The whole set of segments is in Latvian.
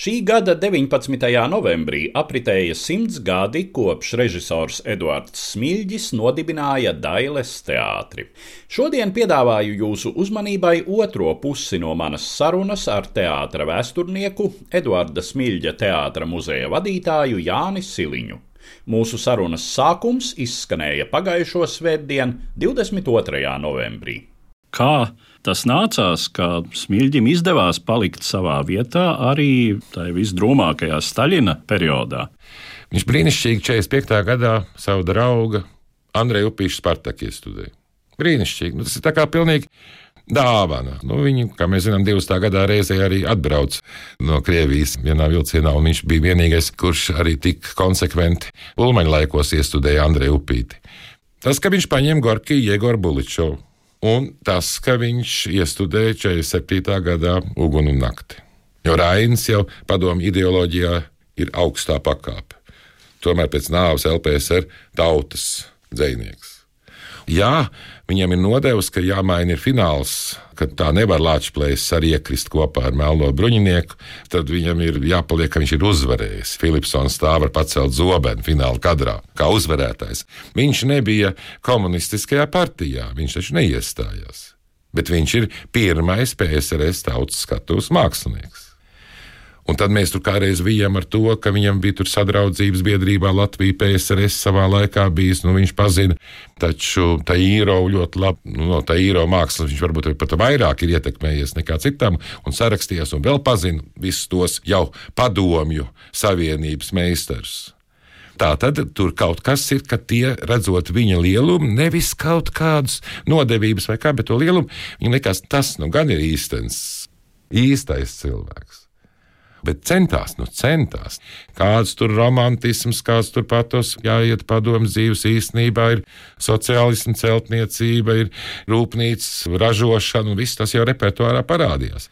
Šī gada 19. novembrī apritēja simts gadi kopš režisors Eduards Smilģis nodibināja Dailes teātri. Šodien piedāvāju jūsu uzmanībai otro pusi no manas sarunas ar teātra vēsturnieku Eduarda Smilģa teātra muzeja vadītāju Jāni Siliņu. Mūsu sarunas sākums izskanēja pagājušo svētdienu, 22. novembrī. Kā tas nācās, ka Smilģim izdevās palikt savā vietā arī tajā visdrūmākajā Staļina periodā? Viņš brīnišķīgi 45. gadā savu draugu Andreju Upīšu Spartaku iestudēja. Brīnišķīgi. Nu, tas ir tā kā pilnīgi dāvana. Nu, viņi, kā mēs zinām, divas tā gadā reizē arī atbrauc no Krievijas vienā vilcienā, un viņš bija vienīgais, kurš arī tik konsekventi pulmaņa laikos iestudēja Andreju Upīti. Tas, ka viņš paņēma Gorkiju Jegoru Buličovu un tas, ka viņš iestudēja 47. gadā Uguni un Nakti. Jo Rainis jau padomu ideoloģijā ir augstā pakāpe. Tomēr pēc nāves LPSR tautas dzinieks. Jā, viņam ir nodevis, ka jāmaina ir fināls, ka tā nevar Latvijas arī iekrist kopā ar Melno bruņinieku. Tad viņam ir jāpaliek, ka viņš ir uzvarējis. Filipsons stāv ar pacelt zobenu fināla kadrā, kā uzvarētājs. Viņš nebija komunistiskajā partijā, viņš taču neiestājās. Bet viņš ir pirmais PSRS tautas skatuves mākslinieks. Un tad mēs tur kādreiz bijām ar to, ka viņam bija sadraudzības biedrībā Latvija PSRS savā laikā bijis, nu viņš pazina, taču tā īro ļoti labi, nu, no tā īro mākslas viņš varbūt pat vairāk ir ietekmējies nekā citam un sarakstījies un vēl pazina visus tos jau padomju savienības meistarus. Tā tad tur kaut kas ir, ka tie redzot viņa lielumu, nevis kaut kādas nodevības vai kā, bet to lielumu, viņam liekas, tas nu gan ir īstenis, īstais cilvēks bet centās, nu centās. Kāds tur romantisms, kāds tur patos, jāiet padomus dzīves īstenībā ir sociālisma celtniecība, ir rūpnīcas ražošana, un viss tas jau repertuārā parādījās.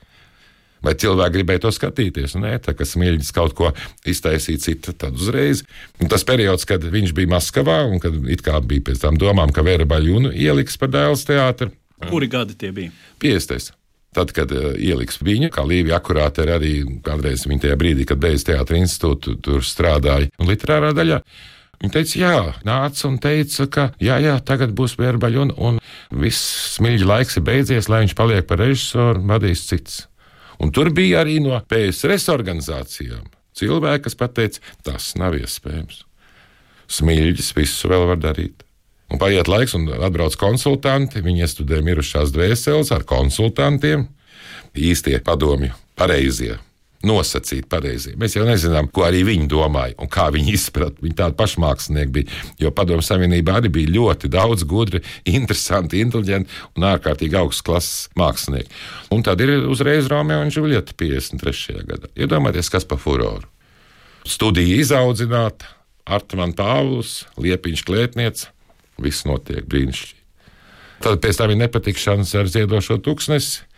Vai cilvēki gribēja to skatīties? Nē, tā kā smilģis kaut ko iztaisīja citu, tad uzreiz. Un tas periods, kad viņš bija Maskavā un kad it kā bija pēc tam domām, ka Vēra Baļūnu ieliks par dēls teātri. Kuri gadi tie bija? 50. Tad, kad uh, ieliks viņu, kā Līvija akurāte ir arī kādreiz viņa tajā brīdī, kad beidz teātris institūtu, tur strādāja un literārā daļā. Viņa teica, jā, nāca un teica, ka jā, jā, tagad būs vērbaļi un, un viss smilģi laiks ir beidzies, lai viņš paliek par režisoru, vadīs cits. Un tur bija arī no PSRS organizācijām cilvēki, kas pateica, tas nav iespējams. Smilģis visu vēl var darīt. Un paiet laiks, un atbrauc konsultanti. Viņi iestudē mirušās dvēseles ar konsultantiem, īstie padomju, pareizie. Nosacīt pareizi. Mēs jau nezinām, ko arī viņi domāja un kā viņi izprata. Viņi tādi pašmākslinieki bija. Jo Padomju Savienībā arī bija ļoti daudz gudri, interesanti, inteliģenti un ārkārtīgi augsts klases mākslinieki. Un tad ir uzreiz Romeo un Julieta 53. gadā. Iedomājieties, kas pa furoru. Studija izaudzināta, Artman Pāvils, Liepiņš Klētnieks Viss notiek brīnišķīgi. Tad pēc tam ir nepatikšanas ar ziedošo tūkstnesi,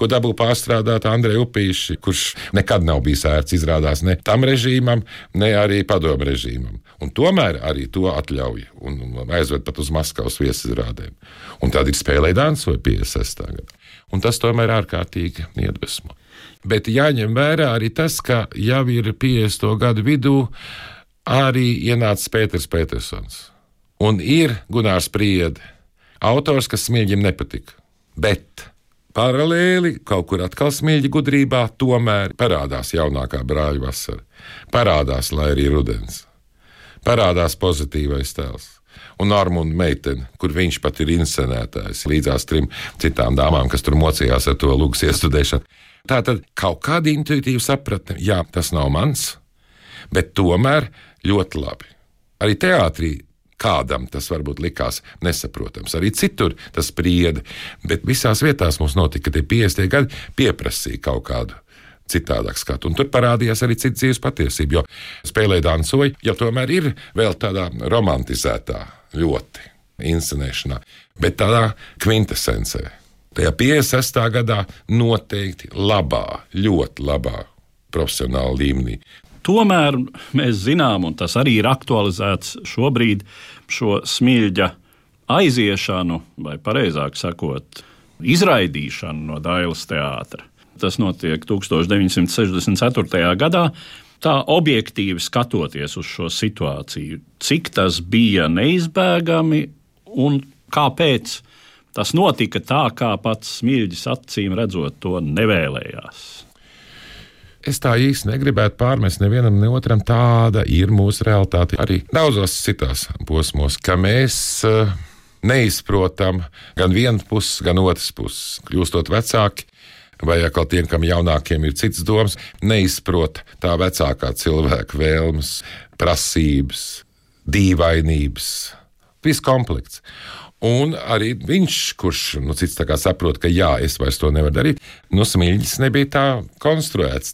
ko dabū pārstrādāt Andrei Upīši, kurš nekad nav bijis ērts izrādās ne tam režīmam, ne arī padomu režīmam. Un tomēr arī to atļauj un aizved pat uz Maskavas viesizrādēm. Un tad ir spēlē Dānsoja 56. gadā. Un tas tomēr ārkārtīgi iedvesmo. Bet jāņem vērā arī tas, ka jau ir 50. gadu vidū arī ienācis Pēters Petersons Un ir Gunārs Priede, autors, kas smilģim nepatika. Bet paralēli kaut kur atkal smilģi gudrībā tomēr parādās jaunākā brāļa vasara. Parādās, lai arī rudens. Parādās pozitīvais tēls un Armūna meitene, kur viņš pat ir inscenētājs, līdzās trim citām dāmām, kas tur mocījās ar to lūgas iestudēšanu. Tā tad kaut kāda intuitīva sapratne, jā, tas nav mans, bet tomēr ļoti labi. Arī teātrī kādam tas varbūt likās nesaprotams. Arī citur tas sprieda, bet visās vietās mums notika, ka tie 50 gadi pieprasīja kaut kādu citādāk skatu. Un tur parādījās arī cits dzīves patiesība, jo spēlē dansoja, jau tomēr ir vēl tādā romantizētā ļoti inscenēšanā, bet tādā kvintesencē. Tajā 56. gadā noteikti labā, ļoti labā profesionāla līmenī. Tomēr mēs zinām, un tas arī ir aktualizēts šobrīd, šo smilģa aiziešanu, vai precīzāk sakot, izraidīšanu no Dailas teātra. Tas notiek 1964. gadā. Tā objektīvi skatoties uz šo situāciju, cik tas bija neizbēgami un kāpēc tas notika tā, kā pats Smilģis acīm redzot to nevēlējās. Es tā īsti negribētu pārmest nevienam, ne otram. Tāda ir mūsu realitāte arī daudzos citos posmos, ka mēs uh, neizprotam gan vienu pusi, gan otras puses. Kļūstot vecāki, vai atkal tiem, kam jaunākiem ir cits domas, neizprot tā vecākā cilvēka vēlmes, prasības, dīvainības, viss komplekts. Un arī viņš, kurš nu, cits saprot, ka jā, es vairs to nevaru darīt, nu, smilģis nebija tā konstruēts.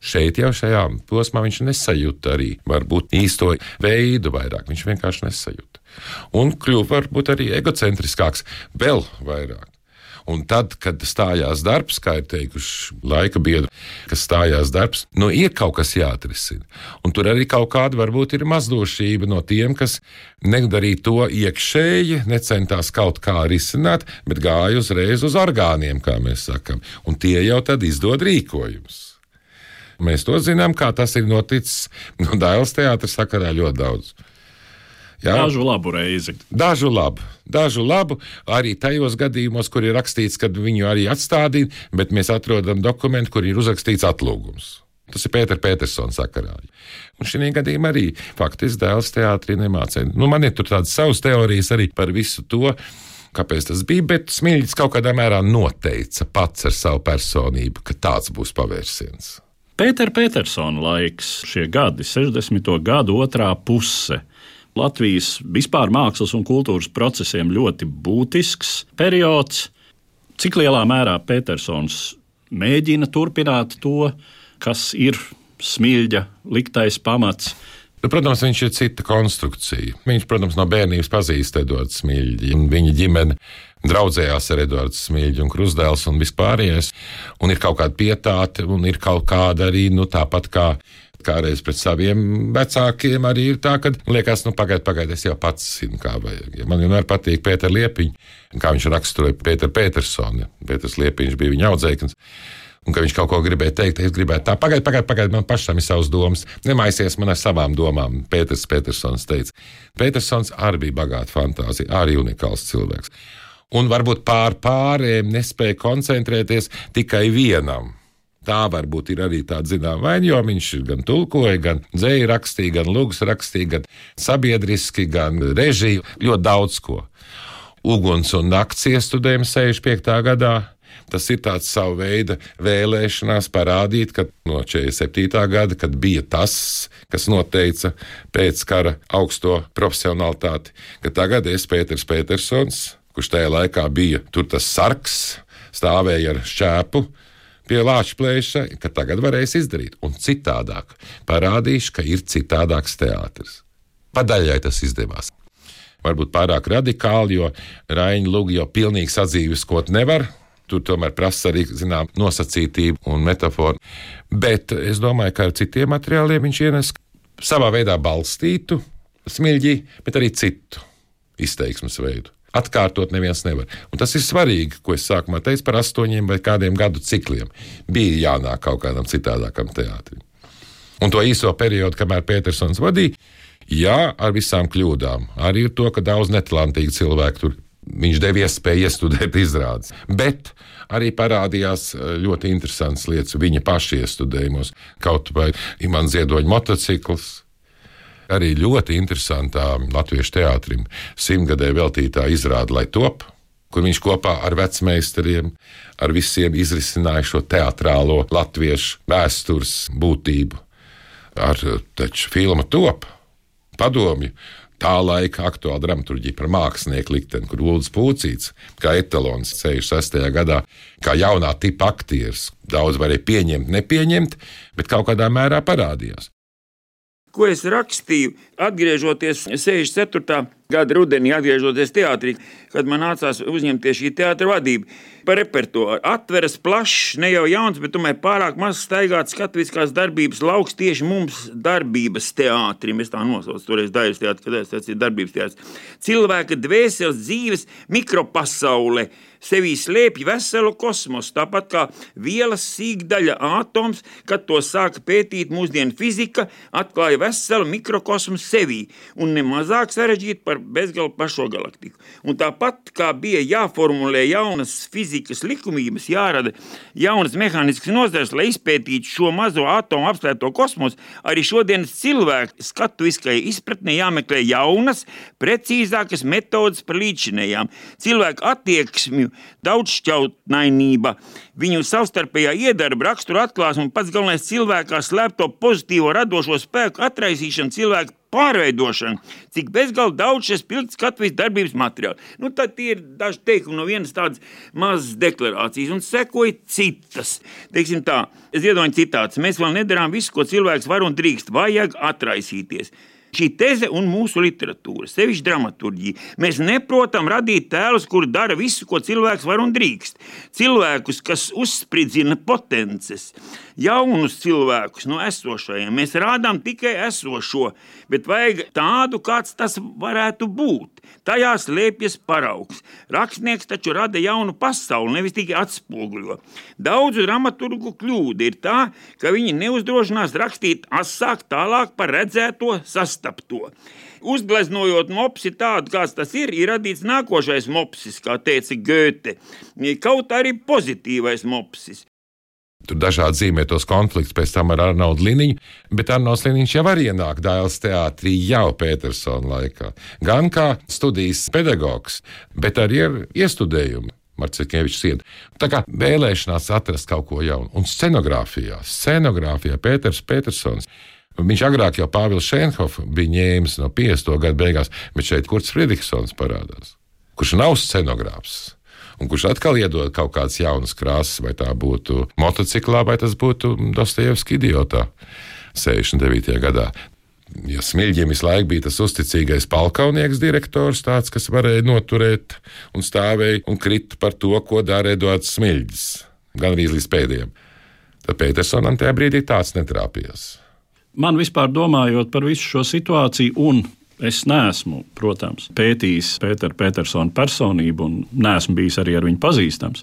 Šeit jau šajā posmā viņš nesajūta arī varbūt īsto veidu vairāk. Viņš vienkārši nesajūta. Un kļuva varbūt arī egocentriskāks vēl vairāk. Un tad, kad stājās darbs, kā ir teikuši laika biedri, kas stājās darbs, nu ir kaut kas jāatrisina. Un tur arī kaut kāda varbūt ir mazdošība no tiem, kas nedarīja to iekšēji, necentās kaut kā risināt, bet gāja uzreiz uz orgāniem, kā mēs sakam. Un tie jau tad izdod rīkojumus. Mēs to zinām, kā tas ir noticis no Dāvidas teātras sakarā ļoti daudz. Jā. Dažu labu reizi. Dažu labu. Dažu labu arī tajos gadījumos, kur ir rakstīts, ka viņu arī atstādīja, bet mēs atrodam dokumentu, kur ir uzrakstīts atlūgums. Tas ir Pēters Petersons sakarā. Un šī gadījumā arī faktiski dēls teātrī nemācīja. Nu, man ir tur tādas savas teorijas arī par visu to. Kāpēc tas bija, bet Smilģis kaut kādā mērā noteica pats ar savu personību, ka tāds būs pavērsiens. Pēters Petersona laiks, šie gadi, 60. gadu otrā puse. Latvijas vispār mākslas un kultūras procesiem ļoti būtisks periods. Cik lielā mērā Petersons mēģina turpināt to, kas ir smilģa liktais pamats. Nu, protams, viņš ir cita konstrukcija. Viņš, protams, no bērnības pazīst Edvardu Smilģi. Viņa ģimene draudzējās ar Edvardu Smilģi un Krusdēls un vispārējais. Un ir kaut kāda pietāte, un ir kaut kāda arī, nu, tāpat kā kādreiz pret saviem vecākiem arī ir tā, ka liekas, nu, pagaidiet, pagaidiet, es jau pats zinu, kā vajag. Ja man vienmēr patīk Pēters Liepiņš, kā viņš raksturoja Pēteru Petersonu. Pēters Liepiņš bija viņa audzēknis. Un ka viņš kaut ko gribēja teikt, es gribēju tā, pagaidiet, pagaidiet, pagaid, man pašam ir savas domas. Nemaisies man ar savām domām, Pēters Petersons teica. Petersons arī bija bagāta fantāzija, arī unikāls cilvēks. Un varbūt pār pārējiem nespēja koncentrēties tikai vienam Tā varbūt ir arī tāda zināmā vaina, jo viņš gan tulkoja, gan dzēja rakstīja, gan lūgas rakstīja, gan sabiedriski, gan režiju, ļoti daudz ko. Uguns un nakts iestudējums 65. gadā. Tas ir tāds savu veidu vēlēšanās parādīt, ka no 47. gada, kad bija tas, kas noteica pēc kara augsto profesionalitāti, ka tagad es, Pēters Petersons, kurš tajā laikā bija tur tas sarks, stāvēja ar šķēpu, pie lāča plēša, ka tagad varēs izdarīt. Un citādāk parādīšu, ka ir citādāks teātris. Padaļai tas izdevās. Varbūt pārāk radikāli, jo Raina Lūga jau pilnīgi sadzīviskot nevar. Tur tomēr prasa arī zinām, nosacītību un metaforu. Bet es domāju, ka ar citiem materiāliem viņš ienes savā veidā balstītu smilģi, bet arī citu izteiksmes veidu. Atkārtot neviens nevar. Un tas ir svarīgi, ko es sākumā teicu par astoņiem vai kādiem gadu cikliem. Bija jānāk kaut kādam citādākam teātrim. Un to īso periodu, kamēr Petersons vadīja, jā, ar visām kļūdām. Arī ar to, ka daudz netalantīgi cilvēku tur viņš deva iespēju iestudēt izrādes. Bet arī parādījās eh, ļoti interesants lietas viņa paša iestudējumos. Kaut vai Imants Ziedoņa motocikls, arī ļoti interesantā latviešu teātrim simtgadē veltītā izrāda, lai top, kur viņš kopā ar vecmeistariem, ar visiem izrisināja šo teātrālo latviešu vēstures būtību. ar taču filmu top padomju. Tā laika aktuāla dramaturgija par mākslinieku likteni, kur Ulrichs Pūcīts, kā etalons 66. gadā, kā jaunā tipa aktieris, daudz varēja pieņemt, nepieņemt, bet kaut kādā mērā parādījās. Ko es rakstīju, atgriežoties 64. Gada rudenī, atgriežoties teātrī, kad man nācās uzņemties šī teātra vadība. Par repertuāru atveras plašs, ne jau jauns, bet tomēr pārāk maz staigāts skatuviskās darbības lauks tieši mums darbības teātrim. Es tā nosaucu toreiz daļas teātri, kad es teicu darbības teātris. Cilvēka dvēseles dzīves mikropasaule sevī slēpj veselu kosmosu, tāpat kā vielas sīkdaļa atoms, kad to sāka pētīt mūsdienu fizika, atklāja veselu mikrokosmu sevī un nemazāk sarežģītu par bezgalu pašo galaktiku. Un tāpat kā bija jāformulē jaunas fizikas likumības, jārada jaunas mehāniskas nozares, lai izpētītu šo mazo atomu apslēpto kosmosu, arī šodienas cilvēku skatuviskajai izpratnē jāmeklē jaunas, precīzākas metodas par līdzinējām. Cilvēku attieksmi viņu daudzšķautnainība, viņu savstarpējā iedarba rakstura atklāsme un pats galvenais cilvēkā slēpto pozitīvo radošo spēku atraisīšana cilvēku pārveidošana, cik bezgalīgi daudz šis pilns Latvijas darbības materiāls. Nu, tad ir daži teikumi no vienas tādas mazas deklarācijas, un sekoja citas. Teiksim tā, ziedoņa citāts. Mēs vēl nedarām visu, ko cilvēks var un drīkst. Vajag atraisīties. Šī teze un mūsu literatūra, sevišķi dramaturgija, mēs neprotam radīt tēlus, kuri dara visu, ko cilvēks var un drīkst. Cilvēkus, kas uzspridzina potences, jaunus cilvēkus no esošajiem, mēs rādām tikai esošo, bet vajag tādu, kāds tas varētu būt. Tajā slēpjas paraugs. Rakstnieks taču rada jaunu pasauli, nevis tikai atspoguļo. Daudzu dramaturgu kļūda ir tā, ka viņi neuzdrošinās rakstīt asāk tālāk par redzēto sastapto. Uzgleznojot mopsi tādu, kāds tas ir, ir radīts nākošais mopsis, kā teica Goethe. Kaut arī pozitīvais mopsis. Tur dažādi zīmētos konflikts pēc tam ar Arnoldu Liniņu, bet Arnolds Liniņš jau var ienākt Dāvidas teātrī jau Petersona laikā. Gan kā studijas pedagogs, bet arī ar iestudējumu. Marcikevičs iet. Tā kā vēlēšanās atrast kaut ko jaunu. Un scenogrāfijā, scenogrāfijā Pēters Petersons. Viņš agrāk jau Pāvils Šenhofs bija ņēmis no 50. gada beigās, bet šeit Kurts Friedrichsons parādās, kurš nav scenogrāfs un kurš atkal iedod kaut kādas jaunas krāsas, vai tā būtu motociklā, vai tas būtu Dostojevski idiotā 69. gadā. Ja Smilģim visu laiku bija tas uzticīgais palkaunieks direktors, tāds, kas varēja noturēt un stāvēja un krita par to, ko dara Edvards Smilģis, gan arī līdz pēdējiem. Tad Petersonam tajā brīdī tāds netrāpījās. Man vispār domājot par visu šo situāciju un Es neesmu, protams, pētījis Pētera Petersona personību un neesmu bijis arī ar viņu pazīstams.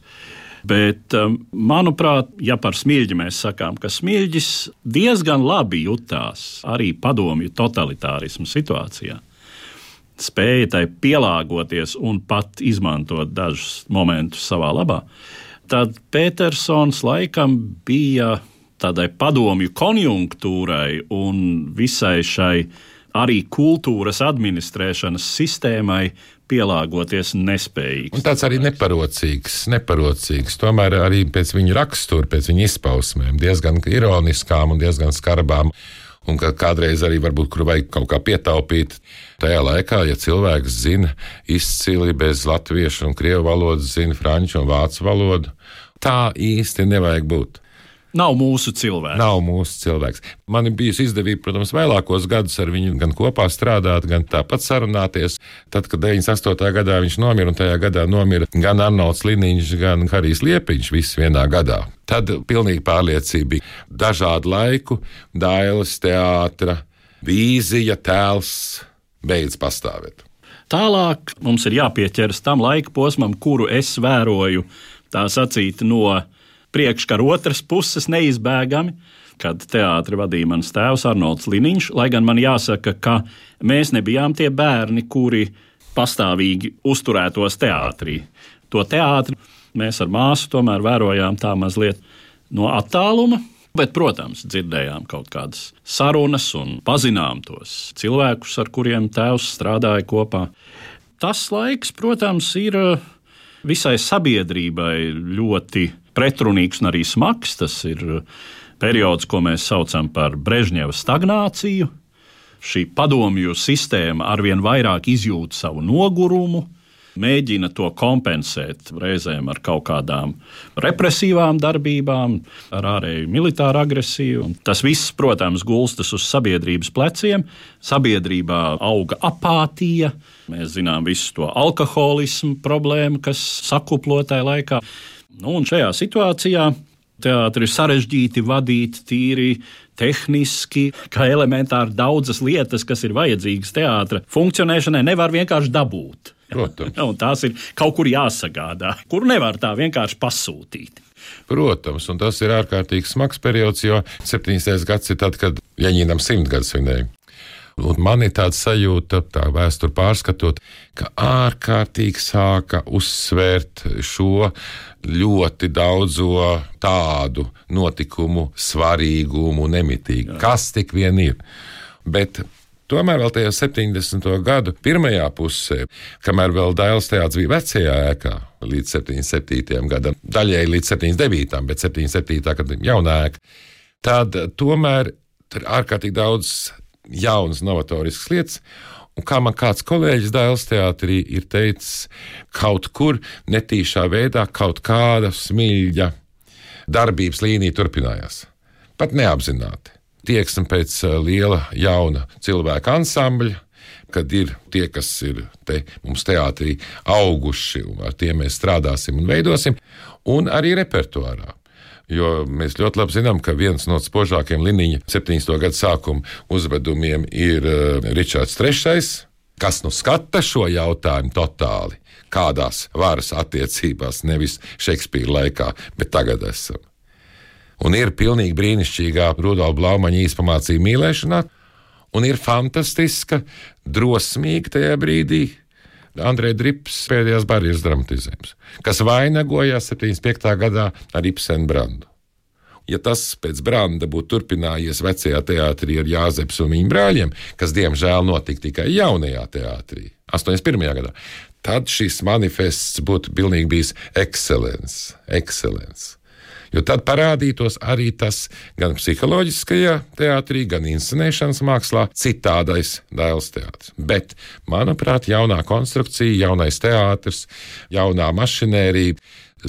Bet, um, manuprāt, ja par smilģi mēs sakām, ka smilģis diezgan labi jutās arī padomju totalitārismu situācijā, spēja tai pielāgoties un pat izmantot dažus momentus savā labā, tad Petersons laikam bija tādai padomju konjunktūrai un visai šai arī kultūras administrēšanas sistēmai pielāgoties nespējīgs. Un tāds arī neparocīgs, neparocīgs. Tomēr arī pēc viņa rakstura, pēc viņa izpausmēm, diezgan ironiskām un diezgan skarbām. Un ka kādreiz arī varbūt kur vajag kaut kā pietaupīt. Tajā laikā, ja cilvēks zina izcili bez latviešu un krievu valodas, zina franču un vācu valodu, tā īsti nevajag būt. Nav mūsu cilvēks. Nav mūsu cilvēks. Man ir bijusi izdevība, protams, vēlākos gadus ar viņu gan kopā strādāt, gan tāpat sarunāties. Tad, kad 98. gadā viņš nomira, un tajā gadā nomira gan Arnolds Liniņš, gan Harijs Liepiņš, viss vienā gadā. Tad pilnīgi pārliecība bija dažādu laiku, dailes, teātra, vīzija, tēls beidz pastāvēt. Tālāk mums ir jāpieķeras tam laika posmam, kuru es vēroju, tā sacīt, no priekškara otras puses neizbēgami. Kad teātri vadīja mans tēvs Arnolds Liniņš, lai gan man jāsaka, ka mēs nebijām tie bērni, kuri pastāvīgi uzturētos teātrī. To teātri mēs ar māsu tomēr vērojām tā mazliet no attāluma, Bet, protams, dzirdējām kaut kādas sarunas un pazinām tos cilvēkus, ar kuriem tēvs strādāja kopā. Tas laiks, protams, ir visai sabiedrībai ļoti pretrunīgs un arī smags. Tas ir periods, ko mēs saucam par Brežņeva stagnāciju. Šī padomju sistēma arvien vairāk izjūt savu nogurumu, mēģina to kompensēt reizēm ar kaut kādām represīvām darbībām, ar ārēju militāru agresiju. Tas viss, protams, gulstas uz sabiedrības pleciem. Sabiedrībā auga apātija. Mēs zinām visu to alkoholismu problēmu, kas sakuplotajā laikā. Nu, un šajā situācijā teātris sarežģīti vadīt tīri tehniski, kā elementāri daudzas lietas, kas ir vajadzīgas teātras funkcionēšanai, nevar vienkārši dabūt. Un tās ir kaut kur jāsagādā, kur nevar tā vienkārši pasūtīt. Protams, un tas ir ārkārtīgi smags periods, jo 70. gads ir tad, kad Jaņīnam simt gadus svinēja. Un man ir tāds sajūta, tā vēsture pārskatot, ka ārkārtīgi sāka uzsvērt šo ļoti daudzo tādu notikumu svarīgumu, nemitīgi. Kas tik vien ir? Bet Tomēr vēl tajā 70. gadu pirmajā pusē, kamēr vēl Dailas teātris bija vecajā ēkā, līdz 77. gadam, daļēji līdz 79. bet 77. kad jaunā ēka, tad tomēr tur ārkārtīgi daudz jaunas, novatoriskas lietas. Un kā man kāds kolēģis Dailas teātrī ir teicis, kaut kur netīšā veidā kaut kāda smilģa darbības līnija turpinājās. Pat neapzināti tieksme pēc eh, liela, jauna cilvēka ansambļa. Kad ir tie, kas ir te mums teātrī auguši, un ar tiem mēs strādāsim un veidosim, un arī repertuārā. Jo mēs ļoti labi zinām, ka viens no spožākajiem Liniņa 70. gada sākuma uzvedumiem ir uh, Ričards III, kas nu skata šo jautājumu totāli. Kādās varas attiecībās, nevis Šekspīra laikā, bet tagad esam un ir pilnīgi brīnišķīgā Rudolfa Blaumaņa īspamācība mīlēšanā, un ir fantastiska, drosmīga tajā brīdī. Andrejs Drips pēdējās barjeras dramatizējums, kas vainagojās 75. gadā ar Ibsenu Brandu. Ja tas pēc Branda būtu turpinājies vecajā teātrī ar Jāzeps un viņa brāļiem, kas diemžēl notika tikai jaunajā teātrī, 81. gadā, tad šis manifests būtu pilnīgi bijis ekscelents. Jo tad parādītos arī tas gan psiholoģiskajā teātrī, gan inscenēšanas mākslā citādais dēls teātris. Bet, manuprāt, jaunā konstrukcija, jaunais teātris, jaunā mašinērija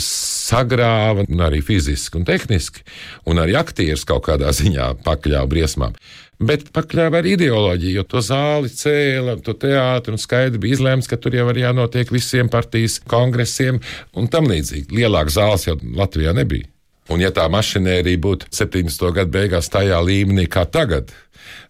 sagrāva arī fiziski un tehniski, un arī aktieris kaut kādā ziņā pakļāva briesmām. Bet pakļāva arī ideoloģiju, jo to zāli cēla, to teātri un skaidri bija izlēmts, ka tur jau ir jānotiek visiem partijas kongresiem un tam līdzīgi. Lielākas zāles jau Latvijā nebija. Un ja tā mašinērija būtu 70. gadu beigās tajā līmenī kā tagad,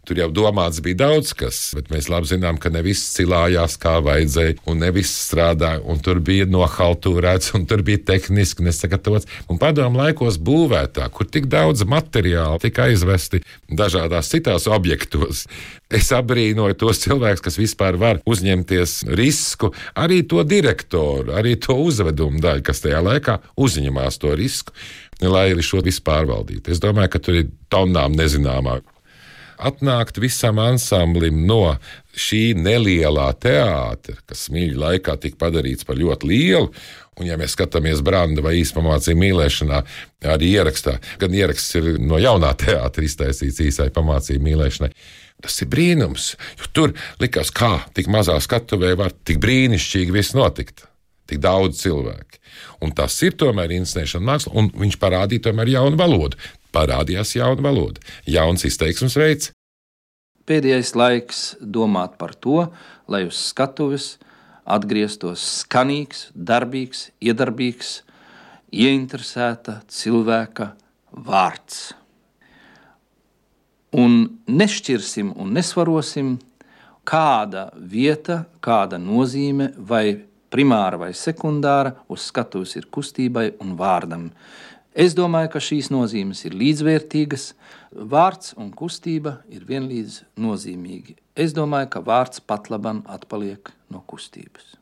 Tur jau domāts bija daudz kas, bet mēs labi zinām, ka ne viss cilājās kā vajadzēja, un ne viss strādāja, un tur bija nohaltūrēts, un tur bija tehniski nesagatavots. Un padomu laikos būvētā, kur tik daudz materiālu tika aizvesti dažādās citās objektos. Es abrīnoju tos cilvēkus, kas vispār var uzņemties risku, arī to direktoru, arī to uzvedumu daļu, kas tajā laikā uzņemās to risku, lai šo visu pārvaldītu. Es domāju, ka tur ir tonām nezināmāk atnākt visam ansamblim no šī nelielā teātra, kas mīļā laikā tika padarīts par ļoti lielu. Un, ja mēs skatāmies Brānda vai īspamācību mīlēšanā, arī ierakstā, gan ieraksts ir no jaunā teātra iztaisīts īsai pamācību mīlēšanai. Tas ir brīnums, jo tur likās, kā tik mazā skatuvē var tik brīnišķīgi viss notikt. Tik daudz cilvēku. Un tas ir tomēr inscenēšana māksla, un viņš parādīja tomēr jaunu valodu parādījās jauna valoda, jauns izteiksmes veids. Pēdējais laiks domāt par to, lai uz skatuves atgrieztos skanīgs, darbīgs, iedarbīgs, ieinteresēta cilvēka vārds. Un nešķirsim un nesvarosim, kāda vieta, kāda nozīme, vai primāra vai sekundāra uz skatuves ir kustībai un vārdam. Es domāju, ka šīs nozīmes ir līdzvērtīgas. Vārds un kustība ir vienlīdz nozīmīgi. Es domāju, ka vārds pat labam atpaliek no kustības.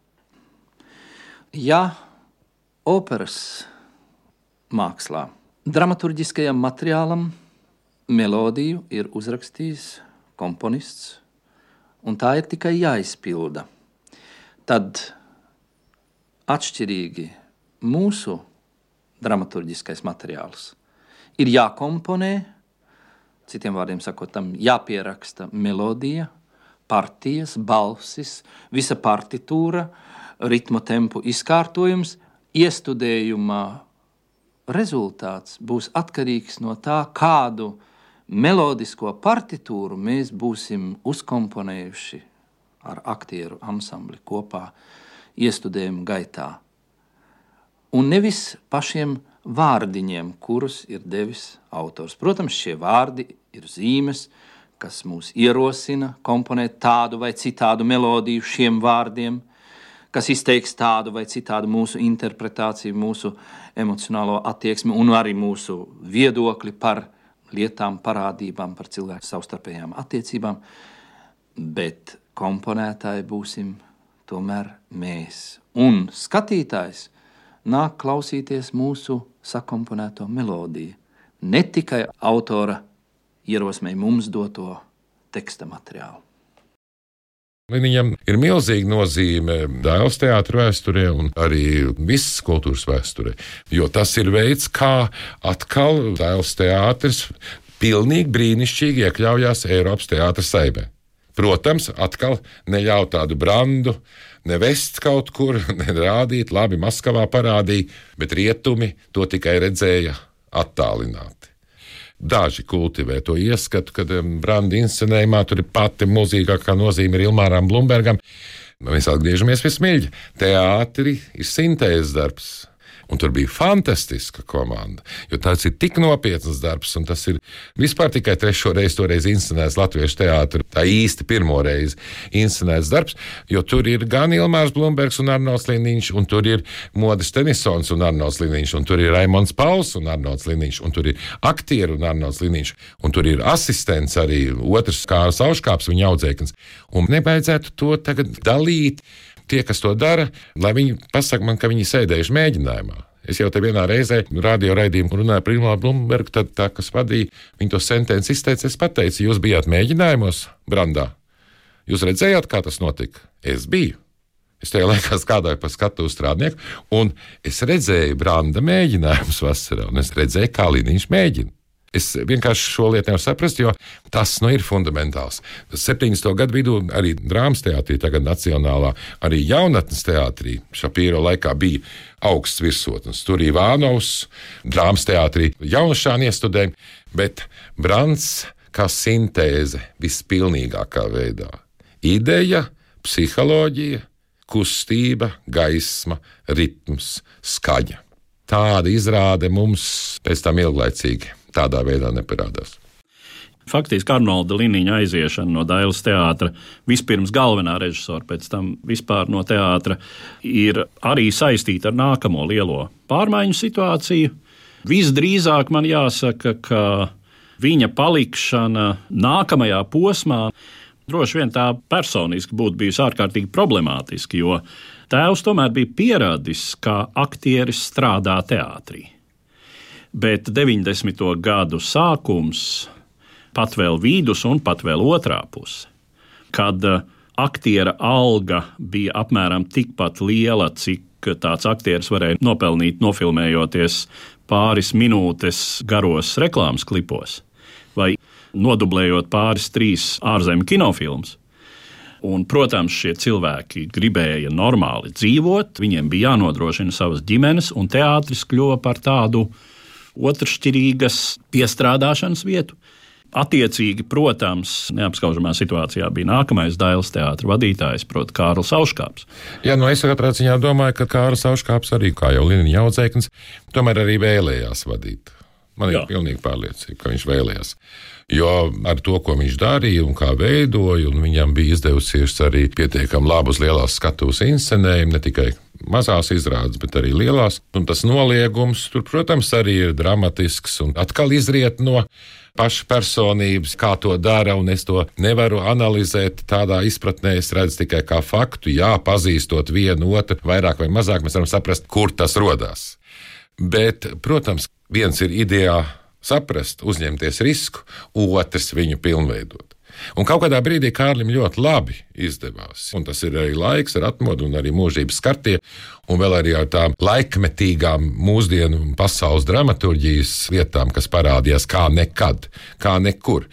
Ja operas mākslā dramaturgiskajam materiālam melodiju ir uzrakstījis komponists, un tā ir tikai jāizpilda, tad atšķirīgi mūsu dramaturgiskais materiāls ir jākomponē, citiem vārdiem sakot, tam jāpieraksta melodija, partijas, balsis, visa partitūra, ritma tempu izkārtojums, iestudējuma rezultāts būs atkarīgs no tā, kādu melodisko partitūru mēs būsim uzkomponējuši ar aktieru ansambli kopā iestudējuma gaitā. Un nevis pašiem vārdiņiem, kurus ir devis autors. Protams, šie vārdi ir zīmes, kas mūs ierosina komponēt tādu vai citādu melodiju šiem vārdiem, kas izteiks tādu vai citādu mūsu interpretāciju, mūsu emocionālo attieksmi un arī mūsu viedokli par lietām, parādībām, par cilvēku savstarpējām attiecībām. Bet komponētāji būsim tomēr mēs. Un skatītājs nāk klausīties mūsu sakomponēto melodiju, ne tikai autora ierosmei mums doto teksta materiālu. Viņam ir milzīga nozīme dēls teātris vēsturē un arī visas kultūras vēsturē. Jo tas ir veids, kā atkal dēls teātris pilnīgi brīnišķīgi iekļaujās Eiropas teātris saimē. Protams, atkal neļauj tādu brandu, nevest kaut kur, nerādīt, labi, Maskavā parādīja, bet rietumi to tikai redzēja attālināti. Daži kultivē to ieskatu, kad Branda inscenējumā tur ir pati mūzīgākā nozīme ir Ilmāram Blumbergam. Mēs atgriežamies pie smilģa. Teātris ir sintēzes darbs. Un tur bija fantastiska komanda. Jo tas ir tik nopietns darbs, un tas ir vispār tikai trešo reizi toreiz inscenēts Latviešu teātrī. Tā īsti pirmo reizi inscenēts darbs, jo tur ir gan Ilmārs Blūmbergs un Arnolds Liniņš, un tur ir Modis Tenisons un Arnolds Liniņš, un tur ir Raimons Pauls un Arnolds Liniņš, un tur ir aktieri un Arnolds Liniņš, un tur ir asistents arī otrs Kārs Auškāps, viņa audzēknis. Un nevajadzētu to tagad dalīt tie, kas to dara, lai viņi pasakā man, ka viņi sēdējuši mēģinājumā. Es jau te vienā reizē radio raidījumā runāju par Ilmāru Blūmbergu, tad tā, kas vadīja, viņa to sentenci izteica, es pateicu, jūs bijāt mēģinājumos Brandā. Jūs redzējāt, kā tas notika? Es biju. Es tajā laikā strādāju par skatu strādnieku, un es redzēju Branda mēģinājumus vasarā, un es redzēju, kā Līniņš mēģina. Es vienkārši šo lietu nevaru saprast, jo tas nu, ir fundamentāls. 70. gadu vidū arī drāmas teātrī, tagad Nacionālā, arī jaunatnes teātrī Šapīro laikā bija augsts virsotnes. Tur ir Vānovs, drāmas teātrī jaunušāni iestudējumi, bet Brants kā sintēze vispilnīgākā veidā. Ideja, psiholoģija, kustība, gaisma, ritms, skaņa. Tāda izrāde mums pēc tam ilglaicīgi tādā veidā neparādās. Faktiski Arnolda Liniņa aiziešana no Dailas teātra, vispirms galvenā režisora, pēc tam vispār no teātra, ir arī saistīta ar nākamo lielo pārmaiņu situāciju. Visdrīzāk man jāsaka, ka viņa palikšana nākamajā posmā droši vien tā personiski būtu bijusi ārkārtīgi problemātiska, jo tēvs tomēr bija pierādījis, ka aktieris strādā teātrī bet 90. gadu sākums, pat vēl vidus un pat vēl otrā puse, kad eh, aktiera alga bija apmēram tikpat liela, cik tāds aktieris varēja nopelnīt, nofilmējoties pāris minūtes garos reklāmas klipos vai nodublējot pāris, trīs ārzemju kinofilmus. Un, protams, šie cilvēki gribēja normāli dzīvot, viņiem bija jānodrošina savas ģimenes, un teātris kļuva par tādu uh, otršķirīgas piestrādāšanas vietu. Attiecīgi, protams, neapskaužamā situācijā bija nākamais Dailas teātris vadītājs, proti, Kārls Auškāps. Jā, no es katrā ziņā domāju, ka Kārls Auškāps arī, kā jau Linija audzēknis, tomēr arī vēlējās vadīt. Man ir Jā. pilnīgi pārliecība, ka viņš vēlējās. Jo ar to, ko viņš darīja un kā veidoja, un viņam bija izdevusies arī pietiekami labas lielās skatuves inscenējumi, ne tikai mazās izrādes, bet arī lielās. Un tas noliegums tur, protams, arī ir dramatisks un atkal izriet no paša personības, kā to dara, un es to nevaru analizēt tādā izpratnē. Es redzu tikai kā faktu, jā, pazīstot vienu otru, vairāk vai mazāk, mēs varam saprast, kur tas radās. Bet, protams, viens ir idejā saprast, uzņemties risku, otrs viņu pilnveidot. Un kaut kādā brīdī Kārlim ļoti labi izdevās. Un tas ir arī laiks, ar atmodu un arī mūžības skartie, un vēl arī ar tām laikmetīgām mūsdienu pasaules dramaturģijas vietām, kas parādījās kā nekad, kā nekur.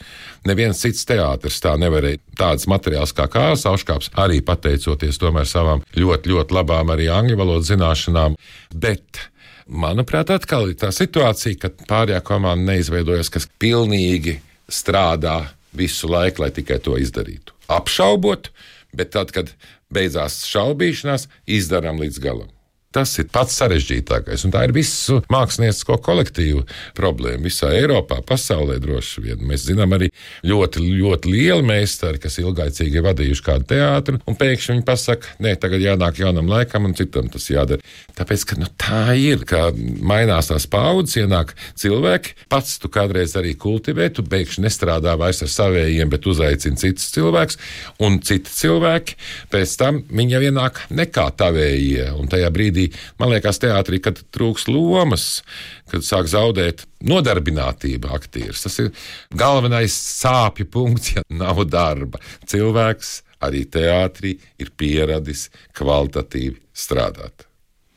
Neviens cits teātris tā nevarēja. Tāds materiāls kā Kārls Auškāps, arī pateicoties tomēr savām ļoti, ļoti labām arī angļu valodas zināšanām. Bet Manuprāt, atkal ir tā situācija, ka pārējā komanda neizveidojas, kas pilnīgi strādā visu laiku, lai tikai to izdarītu. Apšaubot, bet tad, kad beidzās šaubīšanās, izdarām līdz galam. Tas ir pats sarežģītākais, un tā ir visu māksliniecisko kolektīvu problēma. Visā Eiropā, pasaulē droši vien. Mēs zinām arī ļoti, ļoti lieli meistari, kas ilgaicīgi ir vadījuši kādu teātru, un pēkšņi viņi pasaka, nē, tagad jānāk jaunam laikam, un citam tas jādara. Tāpēc, ka nu, tā ir, ka mainās tās paudzes, ienāk cilvēki, pats tu kādreiz arī kultivē, tu pēkšņi nestrādā vairs ar savējiem, bet uzaicini citus cilvēkus, un citi cilvēki pēc tam viņi jau ienāk nekā tavējie, un tajā brīdī brīdī, man liekas, teātrī, kad trūks lomas, kad sāk zaudēt nodarbinātība aktieris. Tas ir galvenais sāpju punkts, ja nav darba. Cilvēks arī teātrī ir pieradis kvalitatīvi strādāt.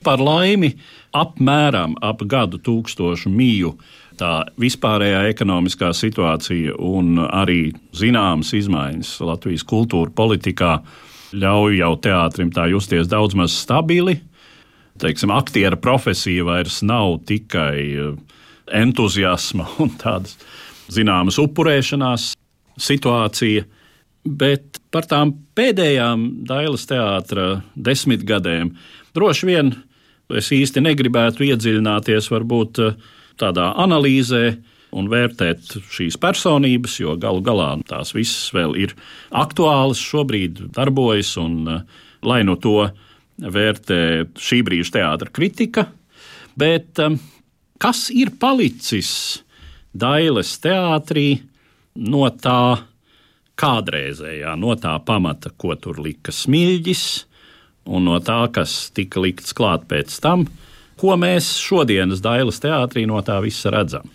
Par laimi, apmēram ap gadu tūkstošu mīju tā vispārējā ekonomiskā situācija un arī zināmas izmaiņas Latvijas kultūra politikā ļauj jau teātrim tā justies daudz maz stabili teiksim, aktiera profesija vairs nav tikai eh, entuziasma un tādas zināmas upurēšanās situācija. Bet par tām pēdējām Dailas teātra desmitgadēm droši vien es īsti negribētu iedziļināties varbūt eh, tādā analīzē un vērtēt šīs personības, jo galu galā tās visas vēl ir aktuālas, šobrīd darbojas, un eh, lai no to vērtē šī brīža teātra kritika, bet um, kas ir palicis Dailes teātrī no tā kādreizējā, no tā pamata, ko tur lika smilģis, un no tā, kas tika likts klāt pēc tam, ko mēs šodienas Dailes teātrī no tā visa redzam?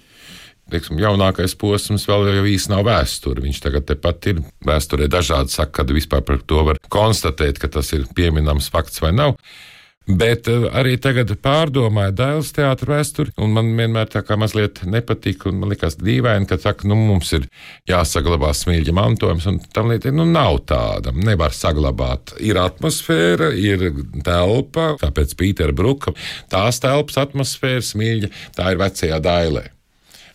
Teiksim, jaunākais posms vēl jau īsti nav vēsture. Viņš tagad tepat ir vēsturē dažādi saka, kad vispār par to var konstatēt, ka tas ir pieminams fakts vai nav. Bet eh, arī tagad pārdomāju Dēls teātru vēsturi, un man vienmēr tā kā mazliet nepatika, un man likās dīvaini, ka saka, nu, mums ir jāsaglabā smilģa mantojums, un tam līdzīgi, nu, nav tāda, nevar saglabāt. Ir atmosfēra, ir telpa, tāpēc Pītera Bruka, tās telpas atmosfēra, smilģa, tā ir vecajā dailē.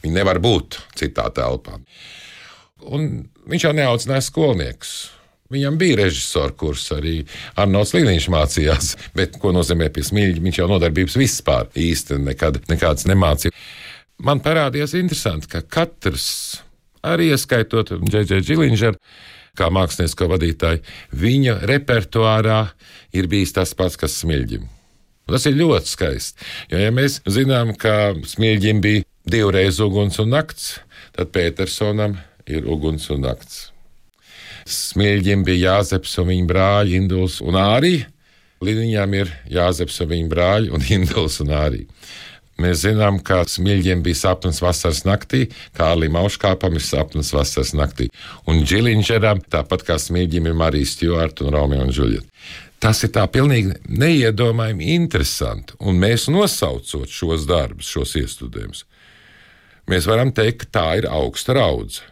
Viņi nevar būt citā telpā. Un viņš jau neaudzināja skolniekus. Viņam bija režisora kurs, arī Arnolds Līniņš mācījās, bet ko nozīmē pie smilģa? Viņš jau nodarbības vispār īsti nekad, nekādas nemācīja. Man parādījās interesanti, ka katrs, arī ieskaitot Džeģe Džiliņģeru, kā māksliniecisko vadītāju, viņa repertuārā ir bijis tas pats, kas smilģim. Tas ir ļoti skaisti. Jo, ja mēs zinām, ka smilģim bija divreiz uguns un nakts, tad Petersonam ir uguns un nakts. Smilģim bija Jāzeps un viņa brāļi Induls un Ārī. Līniņām ir Jāzeps un viņa brāļi un Induls un Ārī. Mēs zinām, ka smilģiem bija sapnis vasaras naktī, kā arī Mauškāpam ir sapnis vasaras naktī. Un Džiliņģeram, tāpat kā smilģim, ir Marija Stjorta un Romeo un Džuljeta. Tas ir tā pilnīgi neiedomājami interesanti. Un mēs nosaucot šos darbus, šos iestudējumus, mēs varam teikt, ka tā ir augsta raudze.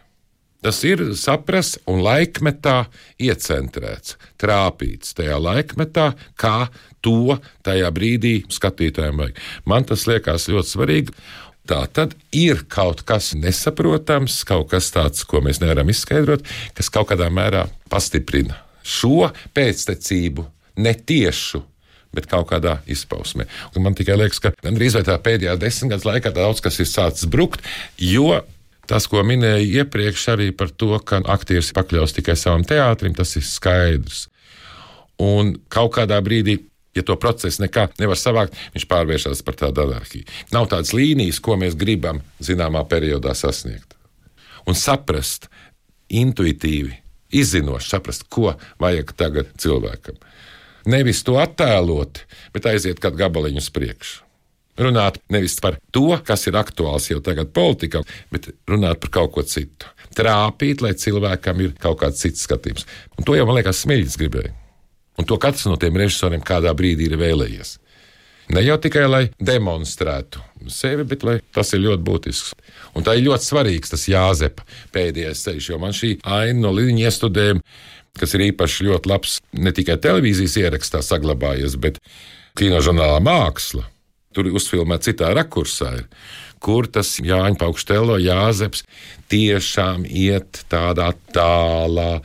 Tas ir saprasts un laikmetā iecentrēts, trāpīts tajā laikmetā, kā to tajā brīdī skatītājiem vajag. Man tas liekas ļoti svarīgi. Tā tad ir kaut kas nesaprotams, kaut kas tāds, ko mēs nevaram izskaidrot, kas kaut kādā mērā pastiprina šo pēctecību netiešu bet kaut kādā izpausmē. Un man tikai liekas, ka gandrīz vai tā pēdējā desmitgades laikā daudz kas ir sācis brukt, jo tas, ko minēju iepriekš, arī par to, ka aktieris pakļaus tikai savam teātrim, tas ir skaidrs. Un kaut kādā brīdī. Ja to procesu nekā nevar savākt, viņš pārvēršas par tādu anarhiju. Nav tādas līnijas, ko mēs gribam zināmā periodā sasniegt. Un saprast, intuitīvi, izzinoši saprast, ko vajag tagad cilvēkam. Nevis to attēlot, bet aiziet kādu gabaliņu uz priekšu. Runāt nevis par to, kas ir aktuāls jau tagad politikā, bet runāt par kaut ko citu. Trāpīt, lai cilvēkam ir kaut kāds cits skatījums. Un to jau, man liekas, Smilģis gribēja. Un to katrs no tiem režisoriem kādā brīdī ir vēlējies. Ne jau tikai lai demonstrētu sevi, bet tas ir ļoti būtisks. Un tā ir ļoti svarīgs tas Jāzepa pēdējais ceļš, jo man šī aina no līnijas iestudējuma, kas ir īpaši ļoti labs ne tikai televīzijas ierakstā saglabājies, bet kinožurnālā māksla. Tur ir uzfilmēta citā rakursā, kur tas Jāņa Paukštelo Jāzeps tiešām iet tādā tālā,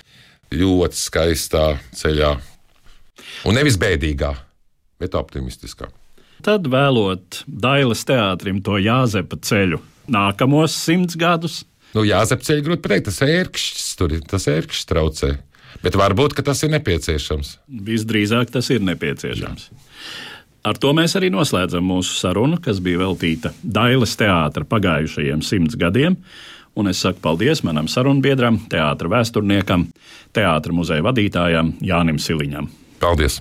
ļoti skaistā ceļā. Un nevis bēdīgā, bet optimistiskā. Tad vēlot Dailas teātrim to Jāzepa ceļu nākamos simts gadus. Nu, Jāzep ceļu grūti pateikt, tas ērkšķis tur ir, tas ērkšķis traucē. Bet varbūt tas ir nepieciešams. Visdrīzāk tas ir nepieciešams. Jā. Ar to mēs arī noslēdzam mūsu sarunu, kas bija veltīta Dailas teātra pagājušajiem simts gadiem. Un es saku paldies manam sarunbiedram, teātra vēsturniekam, teātra muzeja vadītājam Jānim Siliņam. Paldies!